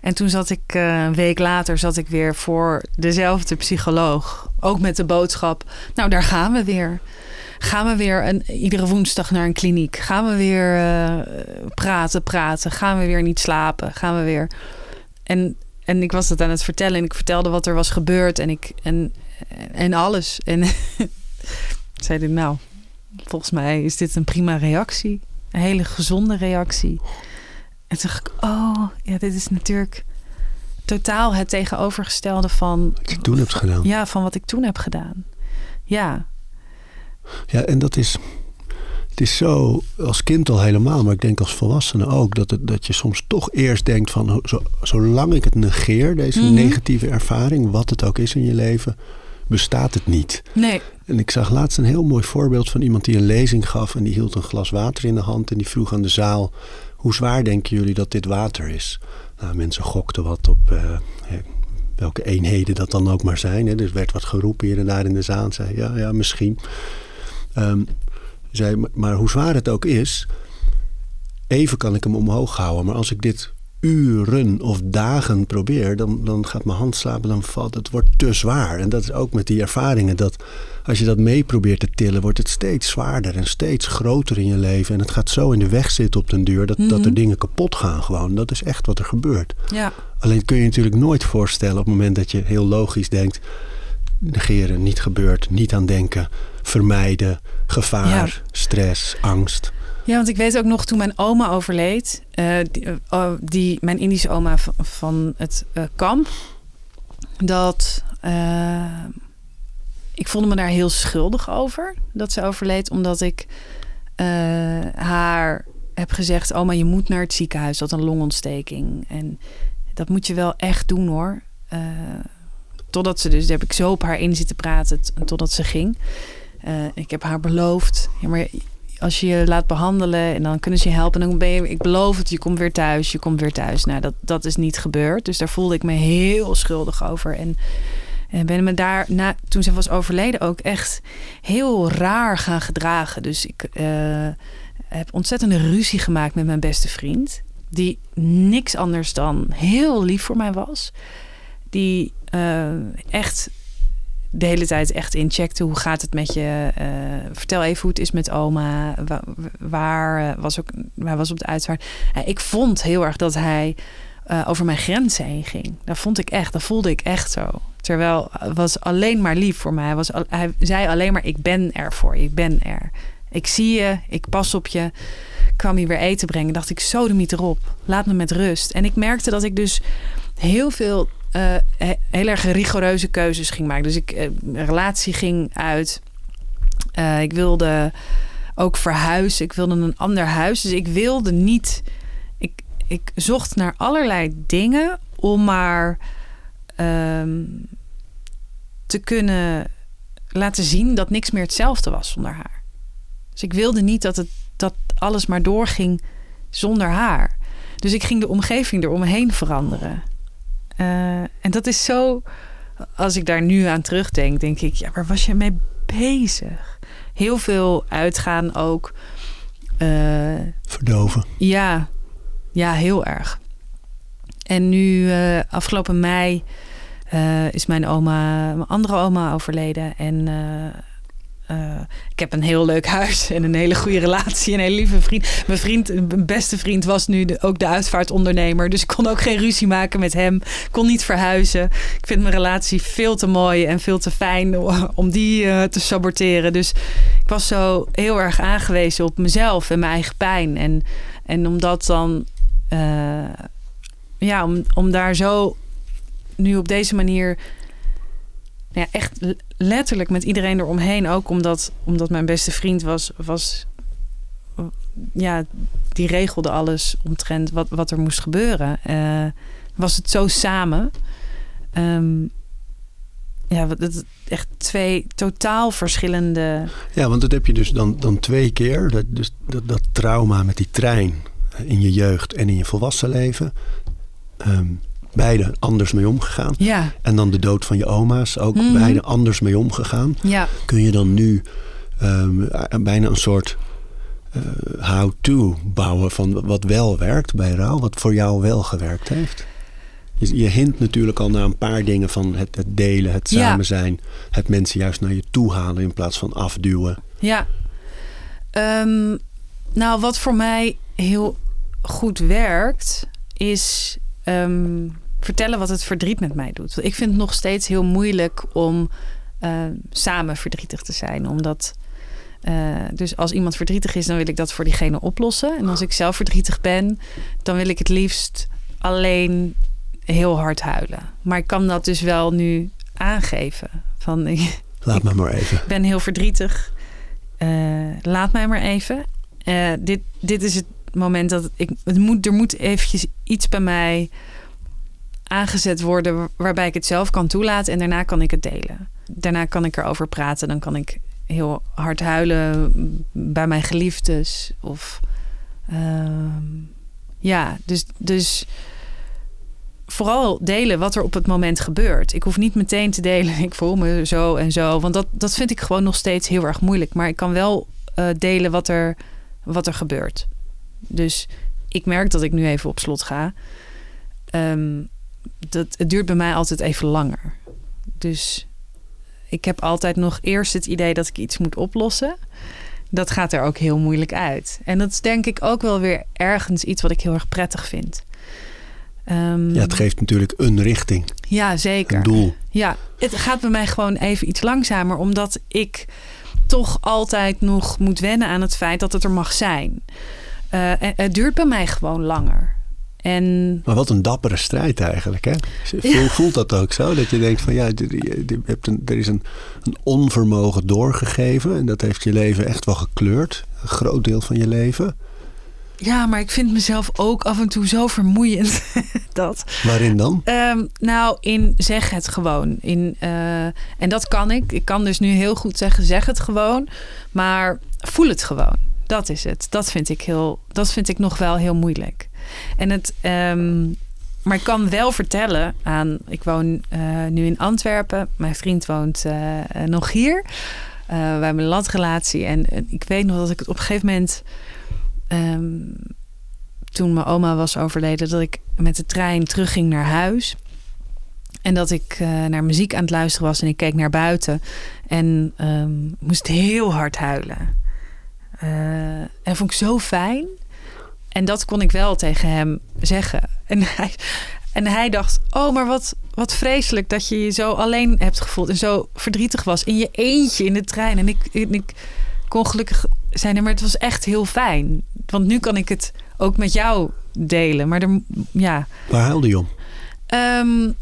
En toen zat ik een week later zat ik weer voor dezelfde psycholoog. Ook met de boodschap, nou, daar gaan we weer. Gaan we weer een, iedere woensdag naar een kliniek? Gaan we weer eh, praten, praten? Gaan we weer niet slapen? Gaan we weer... En, en ik was dat aan het vertellen en ik vertelde wat er was gebeurd en, ik, en, en alles. En zei hij, nou, volgens mij is dit een prima reactie. Een hele gezonde reactie. En toen dacht ik, oh, ja, dit is natuurlijk totaal het tegenovergestelde van, Wat je toen hebt gedaan. ja, van wat ik toen heb gedaan. Ja, Ja, en dat is. Het is zo, als kind al helemaal, maar ik denk als volwassene ook, dat, het, dat je soms toch eerst denkt van, zo, zolang ik het negeer, deze Mhm. negatieve ervaring, wat het ook is in je leven, bestaat het niet. Nee. En ik zag laatst een heel mooi voorbeeld van iemand die een lezing gaf en die hield een glas water in de hand en die vroeg aan de zaal: hoe zwaar denken jullie dat dit water is? Nou, mensen gokten wat op uh, welke eenheden dat dan ook maar zijn. Hè. Dus werd wat geroepen hier en daar in de zaal. Zei ja, ja, misschien. Um, zei, maar hoe zwaar het ook is, even kan ik hem omhoog houden. Maar als ik dit uren of dagen probeer, dan, dan gaat mijn hand slapen, dan valt het wordt te zwaar. En dat is ook met die ervaringen dat als je dat mee probeert te tillen, wordt het steeds zwaarder en steeds groter in je leven. En het gaat zo in de weg zitten op den duur dat, dat er Mhm. dingen kapot gaan gewoon. Dat is echt wat er gebeurt. Ja. Alleen kun je je natuurlijk nooit voorstellen op het moment dat je heel logisch denkt: negeren, niet gebeurt, niet aan denken, vermijden, gevaar, Ja. stress, angst. Ja, want ik weet ook nog toen mijn oma overleed, eh, die, eh, oh, die, mijn Indische oma van, van het eh, kamp, dat ik voelde me daar heel schuldig over dat ze overleed, omdat ik haar heb gezegd: Oma, je moet naar het ziekenhuis, dat een longontsteking. En dat moet je wel echt doen hoor. Totdat ze dus, daar heb ik zo op haar in zitten praten, totdat ze ging. Eh, ik heb haar beloofd, ja, maar als je je laat behandelen en dan kunnen ze je helpen. En dan ben je, ik beloof het, je komt weer thuis, je komt weer thuis. Nou, dat, dat is niet gebeurd. Dus daar voelde ik me heel schuldig over. En, en ben me daar, na, toen ze was overleden, ook echt heel raar gaan gedragen. Dus ik eh, heb ontzettende ruzie gemaakt met mijn beste vriend. Die niks anders dan heel lief voor mij was. Die eh, echt de hele tijd echt incheckte. Hoe gaat het met je? Eh, vertel even hoe het is met oma. Wa- Waar, eh, was ook, waar was op de uitvaart? Eh, ik vond heel erg dat hij over mijn grenzen heen ging. Dat vond ik echt. Dat voelde ik echt zo. Terwijl was alleen maar lief voor mij. Hij, was, hij zei alleen maar: Ik ben er voor je. Ik ben er. Ik zie je. Ik pas op je. Ik kwam hier weer eten brengen. Dacht ik: Sodemiet erop. Laat me met rust. En ik merkte dat ik dus heel veel he- heel erg rigoureuze keuzes ging maken. Dus ik, eh, mijn relatie ging uit. Eh, ik wilde ook verhuizen. Ik wilde een ander huis. Dus ik wilde niet. Ik, ik zocht naar allerlei dingen om maar ehm, te kunnen laten zien dat niks meer hetzelfde was zonder haar. Dus ik wilde niet dat, het, dat alles maar doorging zonder haar. Dus ik ging de omgeving eromheen veranderen. Eh, en dat is zo, als ik daar nu aan terugdenk, denk ik, ja, waar was je mee bezig? Heel veel uitgaan ook. Eh, Verdoven. ja, ja, heel erg. En nu, eh, afgelopen mei, is mijn oma, mijn andere oma overleden. En eh, ik heb een heel leuk huis en een hele goede relatie. Een hele lieve vriend. Mijn vriend, mijn beste vriend, was nu ook de uitvaartondernemer. Dus ik kon ook geen ruzie maken met hem. Kon niet verhuizen. Ik vind mijn relatie veel te mooi en veel te fijn om die eh, te saboteren. Dus ik was zo heel erg aangewezen op mezelf en mijn eigen pijn. En, en om dat dan, eh, ja, om, om daar zo nu op deze manier, nou ja, echt letterlijk met iedereen eromheen, ook omdat, omdat mijn beste vriend was, was, ja, die regelde alles omtrent wat, wat er moest gebeuren. Eh, was het zo samen. Ehm, ja, het echt twee totaal verschillende. Ja, want dat heb je dus dan, dan twee keer. Dat, dus dat, dat trauma met die trein in je jeugd en in je volwassen leven. Ehm, beide anders mee omgegaan. Ja, En dan de dood van je oma's, ook Mhm. beide anders mee omgegaan. ja. Kun je dan nu ehm, eh, bijna een soort eh, how-to bouwen van wat wel werkt bij rouw, wat voor jou wel gewerkt heeft? Je, je hint natuurlijk al naar een paar dingen van het, het delen, het Ja. samen zijn, het mensen juist naar je toe halen in plaats van afduwen. Ja. Ehm, nou, wat voor mij heel goed werkt, is ehm, vertellen wat het verdriet met mij doet. Ik vind het nog steeds heel moeilijk om eh, samen verdrietig te zijn. Omdat, eh, dus als iemand verdrietig is, dan wil ik dat voor diegene oplossen. En als ik zelf verdrietig ben, dan wil ik het liefst alleen heel hard huilen. Maar ik kan dat dus wel nu aangeven. Van, ik, Laat me maar even. ben heel verdrietig. Eh, laat mij maar even. Dit, dit is het moment dat ik. Het moet, er moet eventjes iets bij mij aangezet worden. waarbij ik het zelf kan toelaten. En daarna kan ik het delen. daarna kan ik erover praten. Dan kan ik heel hard huilen bij mijn geliefdes. Of ehm, ja, dus, dus vooral delen wat er op het moment gebeurt. Ik hoef niet meteen te delen, ik voel me zo en zo. Want dat, dat vind ik gewoon nog steeds heel erg moeilijk. Maar ik kan wel uh, delen wat er, wat er gebeurt. Dus ik merk dat ik nu even op slot ga. Um, dat, het duurt bij mij altijd even langer. Dus ik heb altijd nog eerst het idee dat ik iets moet oplossen. Dat gaat er ook heel moeilijk uit. En dat is denk ik ook wel weer ergens iets wat ik heel erg prettig vind. Um, ja, het geeft natuurlijk een richting. Ja, zeker. Een doel. Ja, het gaat bij mij gewoon even iets langzamer, omdat ik toch altijd nog moet wennen aan het feit dat het er mag zijn. Uh, het duurt bij mij gewoon langer. En... Maar wat een dappere strijd eigenlijk. Hè? Voelt dat ook zo? Dat je denkt van ja, je hebt een, er is een, een onvermogen doorgegeven. En dat heeft je leven echt wel gekleurd. Een groot deel van je leven. Ja, maar ik vind mezelf ook af en toe zo vermoeiend. dat. Waarin dan? Um, nou, in zeg het gewoon. In, uh, en dat kan ik. Ik kan dus nu heel goed zeggen, zeg het gewoon. Maar voel het gewoon. Dat is het. Dat vind ik, heel, dat vind ik nog wel heel moeilijk. En het, um, maar ik kan wel vertellen aan. Ik woon uh, nu in Antwerpen. Mijn vriend woont uh, nog hier. Wij hebben een landrelatie. En ik weet nog dat ik het op een gegeven moment. Um, toen mijn oma was overleden, dat ik met de trein terugging naar huis. En dat ik naar muziek aan het luisteren was en ik keek naar buiten. En um, moest heel hard huilen. En vond ik zo fijn. En dat kon ik wel tegen hem zeggen. En hij, en hij dacht: Oh, maar wat, wat vreselijk dat je je zo alleen hebt gevoeld. En zo verdrietig was. In je eentje in de trein. En ik, ik kon gelukkig zijn. Maar het was echt heel fijn. Want nu kan ik het ook met jou delen. Maar er, ja. Waar huilde je om? Um,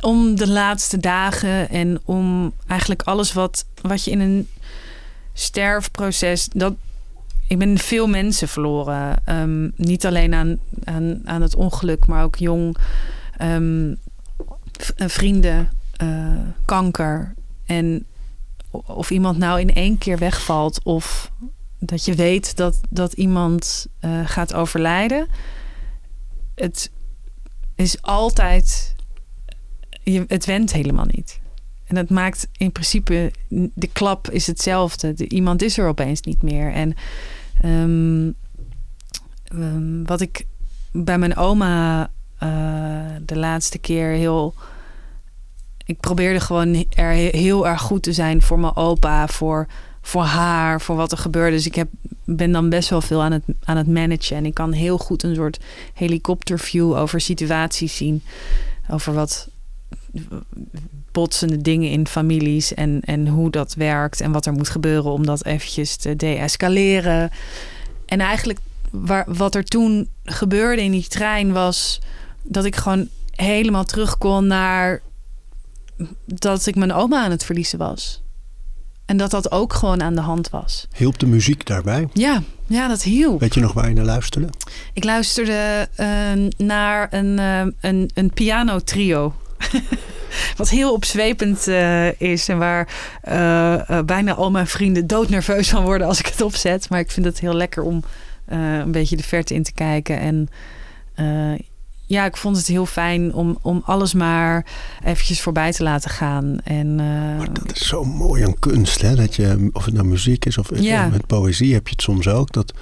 om de laatste dagen en om eigenlijk alles wat, wat je in een sterfproces. Dat, ik ben veel mensen verloren. Um, niet alleen aan, aan, het ongeluk, maar ook jong. Um, vrienden, uh, kanker. En of iemand nou in één keer wegvalt of dat je weet dat, dat iemand uh, gaat overlijden. Het is altijd. Je, het went helemaal niet. En dat maakt in principe. De klap is hetzelfde. De, iemand is er opeens niet meer. En um, um, wat ik bij mijn oma uh, de laatste keer heel. Ik probeerde gewoon er heel erg goed te zijn voor mijn opa, voor voor haar, voor wat er gebeurde. Dus ik heb, ben dan best wel veel aan het, aan het managen. En ik kan heel goed een soort helikopterview over situaties zien. Over wat botsende dingen in families en, en hoe dat werkt en wat er moet gebeuren om dat eventjes te deescaleren. En eigenlijk waar, wat er toen gebeurde in die trein was dat ik gewoon helemaal terug kon naar dat ik mijn oma aan het verliezen was. En dat dat ook gewoon aan de hand was. Hielp de muziek daarbij? Ja, ja dat hielp. Weet je nog waar je naar luisterde? Ik luisterde uh, naar een, uh, een, een pianotrio. Wat heel opzwepend uh, is en waar bijna al mijn vrienden doodnerveus van worden als ik het opzet. Maar ik vind het heel lekker om een beetje de verte in te kijken. En ja, ik vond het heel fijn om, om alles maar eventjes voorbij te laten gaan. En, uh, maar dat is zo mooi aan kunst, hè? Dat je, of het nou muziek is of ja. met poëzie heb je het soms ook. Dat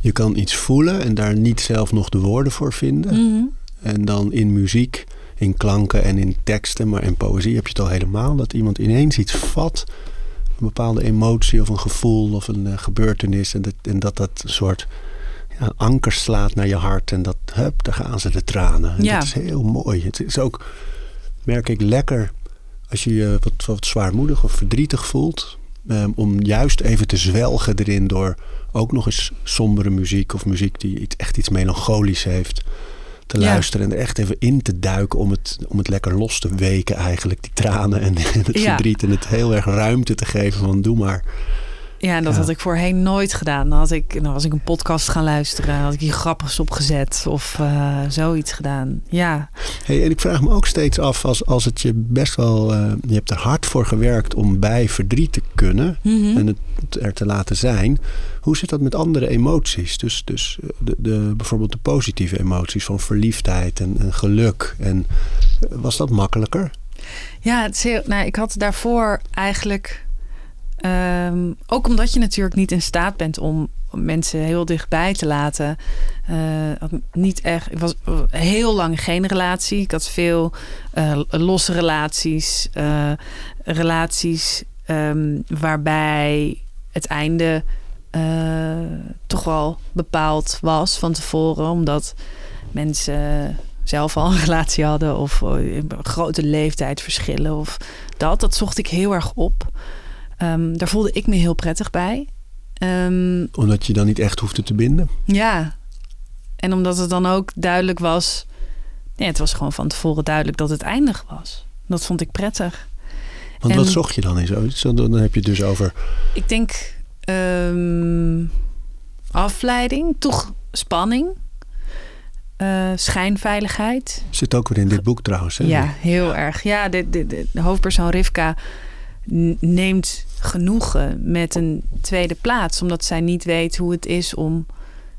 je kan iets voelen en daar niet zelf nog de woorden voor vinden. Mm -hmm. En dan in muziek, in klanken en in teksten, maar in poëzie heb je het al helemaal. Dat iemand ineens iets vat, een bepaalde emotie of een gevoel of een uh, gebeurtenis. En dat, en dat dat een soort ja, anker slaat naar je hart. En dat, hup, daar gaan ze de tranen. En ja. Dat is heel mooi. Het is ook, merk ik, lekker als je je wat, wat zwaarmoedig of verdrietig voelt. Um, om juist even te zwelgen erin door ook nog eens sombere muziek of muziek die iets, echt iets melancholisch heeft te Ja. luisteren en er echt even in te duiken om het, om het lekker los te weken eigenlijk, die tranen en, en het Ja. verdriet en het heel erg ruimte te geven van doe maar. Ja, en dat Ja. had ik voorheen nooit gedaan. Dan, had ik, dan was ik een podcast gaan luisteren. Had ik hier grappigs opgezet of eh, zoiets gedaan. Ja, Hey, en ik vraag me ook steeds af, als, als het je best wel... eh, je hebt er hard voor gewerkt om bij verdriet te kunnen... Mhm. en het er te laten zijn. Hoe zit dat met andere emoties? Dus, dus eh, de, de, bijvoorbeeld de positieve emoties van verliefdheid en, en geluk. En was dat makkelijker? Ja, het is heel, nou, ik had daarvoor eigenlijk. Ehm, ook omdat je natuurlijk niet in staat bent om mensen heel dichtbij te laten. eh, niet echt. Ik was heel lang geen relatie. Ik had veel eh, losse relaties. eh, relaties ehm, waarbij het einde toch wel bepaald was van tevoren. Omdat mensen zelf al een relatie hadden of grote leeftijdsverschillen of dat. Dat zocht ik heel erg op. Ehm, daar voelde ik me heel prettig bij. Ehm, Omdat je dan niet echt hoefde te binden? ja, en omdat het dan ook duidelijk was... Het was gewoon van tevoren duidelijk dat het eindig was. Dat vond ik prettig. Want En- wat zocht je dan in zoiets? Dan heb je het dus over... Ik denk ehm, afleiding, toch spanning, eh, schijnveiligheid. Zit ook weer in dit boek trouwens. Hè? Ja, heel erg. Ja, de, de, de, de hoofdpersoon Rivka neemt genoegen met een tweede plaats, omdat zij niet weet hoe het is om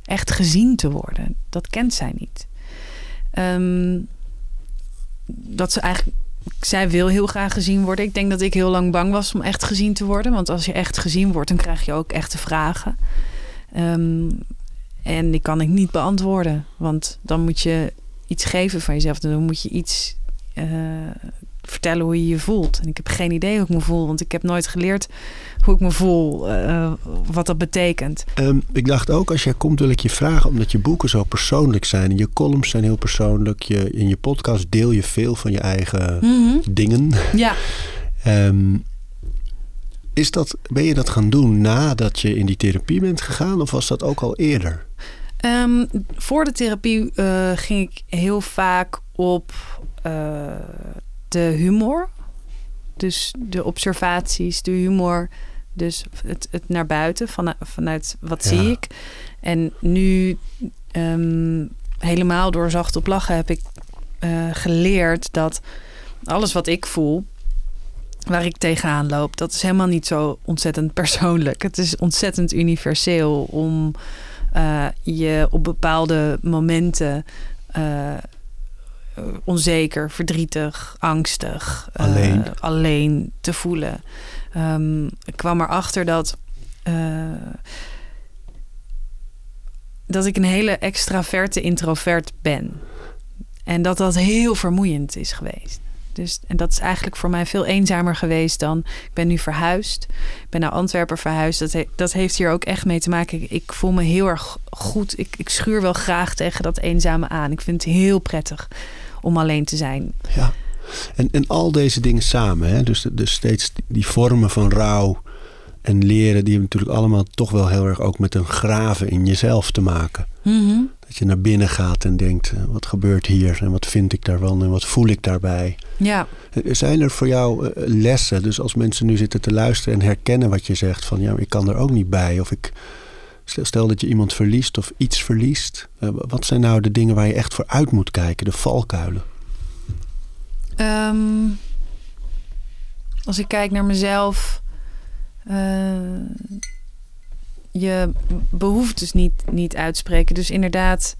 echt gezien te worden. Dat kent zij niet. Ehm, dat ze eigenlijk. Zij wil heel graag gezien worden. Ik denk dat ik heel lang bang was om echt gezien te worden. Want als je echt gezien wordt, dan krijg je ook echte vragen. Ehm, en die kan ik niet beantwoorden. Want dan moet je iets geven van jezelf. Dan moet je iets eh, vertellen hoe je je voelt. En ik heb geen idee hoe ik me voel. Want ik heb nooit geleerd hoe ik me voel. eh, wat dat betekent. Ehm, ik dacht ook, als jij komt wil ik je vragen... omdat je boeken zo persoonlijk zijn... en je columns zijn heel persoonlijk... Je, in je podcast deel je veel van je eigen dingen... Ja. Ehm, is dat, ben je dat gaan doen nadat je in die therapie bent gegaan of was dat ook al eerder? Ehm, voor de therapie eh, ging ik heel vaak op eh, de humor. Dus de observaties, de humor. Dus het, het naar buiten, vanuit, vanuit wat Ja. zie ik. En nu, ehm, helemaal door zacht op lachen, heb ik eh, geleerd dat alles wat ik voel, waar ik tegenaan loop, dat is helemaal niet zo ontzettend persoonlijk. Het is ontzettend universeel om eh, je op bepaalde momenten eh, onzeker, verdrietig, angstig, eh, Alleen. alleen te voelen. Ehm, ik kwam erachter dat. eh, dat ik een hele extraverte introvert ben. En dat dat heel vermoeiend is geweest. Dus, en dat is eigenlijk voor mij veel eenzamer geweest dan. Ik ben nu verhuisd. Ik ben naar Antwerpen verhuisd. Dat, he- dat heeft hier ook echt mee te maken. Ik, ik voel me heel erg goed. Ik, ik schuur wel graag tegen dat eenzame aan. Ik vind het heel prettig om alleen te zijn. Ja. En, en al deze dingen samen, hè? Dus, dus steeds die vormen van rouw en leren, die hebben natuurlijk allemaal toch wel heel erg ook met een graven in jezelf te maken. Dat je naar binnen gaat en denkt, eh, wat gebeurt hier en wat vind ik daarvan en wat voel ik daarbij. Ja, Eh, Zijn er voor jou eh, lessen? Dus als mensen nu zitten te luisteren en herkennen wat je zegt, van ja, ik kan er ook niet bij. Of ik stel, dat je iemand verliest of iets verliest. eh, wat zijn nou de dingen waar je echt voor uit moet kijken, de valkuilen? Ehm, als ik kijk naar mezelf, eh, je behoeftes niet, niet uitspreken. Dus inderdaad,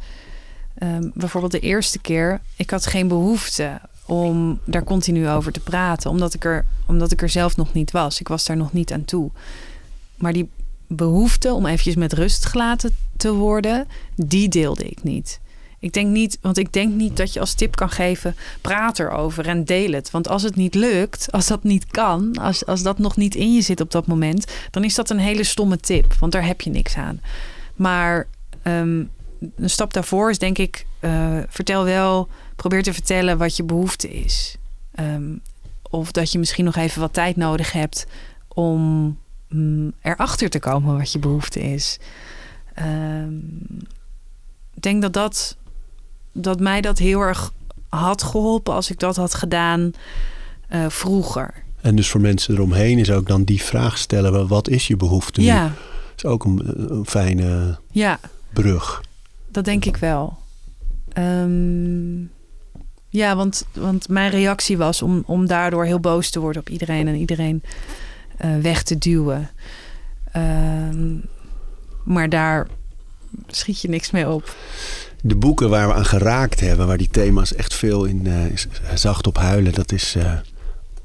ehm, bijvoorbeeld de eerste keer, ik had geen behoefte om daar continu over te praten, omdat ik, er, omdat ik er zelf nog niet was. Ik was daar nog niet aan toe. Maar die behoefte om eventjes met rust gelaten te worden, die deelde ik niet. Ik denk niet, want ik denk niet dat je als tip kan geven: praat erover en deel het. Want als het niet lukt, als dat niet kan, als, als dat nog niet in je zit op dat moment, dan is dat een hele stomme tip, want daar heb je niks aan. Maar ehm, een stap daarvoor is denk ik: eh, vertel wel, probeer te vertellen wat je behoefte is. Ehm, of dat je misschien nog even wat tijd nodig hebt om mm, erachter te komen wat je behoefte is. Ehm, ik denk dat dat dat mij dat heel erg had geholpen als ik dat had gedaan eh, vroeger. En dus voor mensen eromheen is ook dan die vraag stellen: wat is je behoefte? nu? Ja, is ook een, een fijne ja, brug. dat denk ik wel. Ehm, ja, want, want mijn reactie was om, om daardoor heel boos te worden op iedereen en iedereen eh, weg te duwen. Ehm, maar daar schiet je niks mee op. De boeken waar we aan geraakt hebben, waar die thema's echt veel in eh, is- zacht op huilen, dat is eh,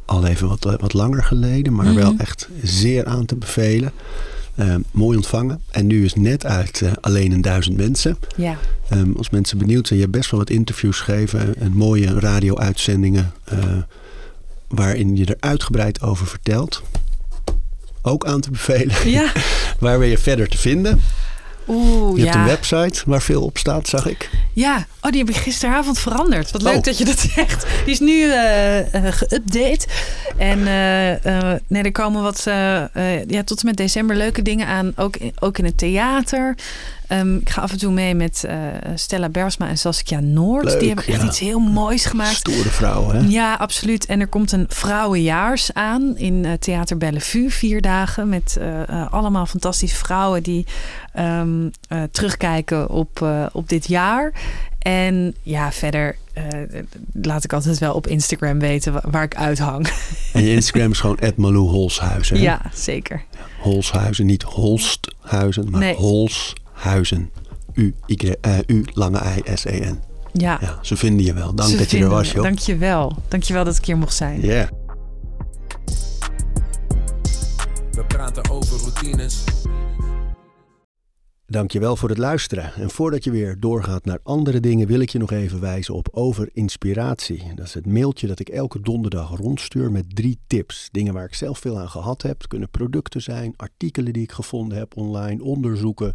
al even wat, wat langer geleden, maar wel Mhm. echt zeer aan te bevelen. Eh, mooi ontvangen. En nu is net uit eh, Alleen een duizend mensen. Ja, Ehm, als mensen benieuwd zijn, je hebt best wel wat interviews gegeven en mooie radio-uitzendingen eh, waarin je er uitgebreid over vertelt. Ook aan te bevelen. ja. Waar ben je verder te vinden? Oeh, Je hebt een website waar veel op staat, zag ik. Ja, oh, die heb ik gisteravond veranderd. Wat leuk Oh. dat je dat zegt. Die is nu eh, geüpdate. En eh, nee, er komen wat, ja, tot en met december leuke dingen aan. Ook in, ook in het theater. Ehm, ik ga af en toe mee met eh, Stella Bersma en Saskia Noord. Leuk, die hebben echt ja. iets heel moois gemaakt. Stoere vrouwen, hè? Ja, absoluut. En er komt een vrouwenjaars aan in eh, Theater Bellevue. Vier dagen met eh, allemaal fantastische vrouwen die ehm, eh, terugkijken op, op dit jaar. En ja, verder laat ik altijd wel op Instagram weten wa- waar ik uithang. En je Instagram is gewoon Malou Holshuizen. hè? Ja, zeker. Holshuizen, niet Holsthuizen, maar Nee. Holshuizen. U, y, eh, U, lange I, S, E, N. Ja, Ja, ze vinden je wel. Dank ze dat je er was, joh. Dank je wel. Dank je wel dat ik hier mocht zijn. Ja. We praten over routines. Dankjewel voor het luisteren. En voordat je weer doorgaat naar andere dingen, wil ik je nog even wijzen op Over Inspiratie. Dat is het mailtje dat ik elke donderdag rondstuur met drie tips. Dingen waar ik zelf veel aan gehad heb. Het kunnen producten zijn, artikelen die ik gevonden heb online, onderzoeken,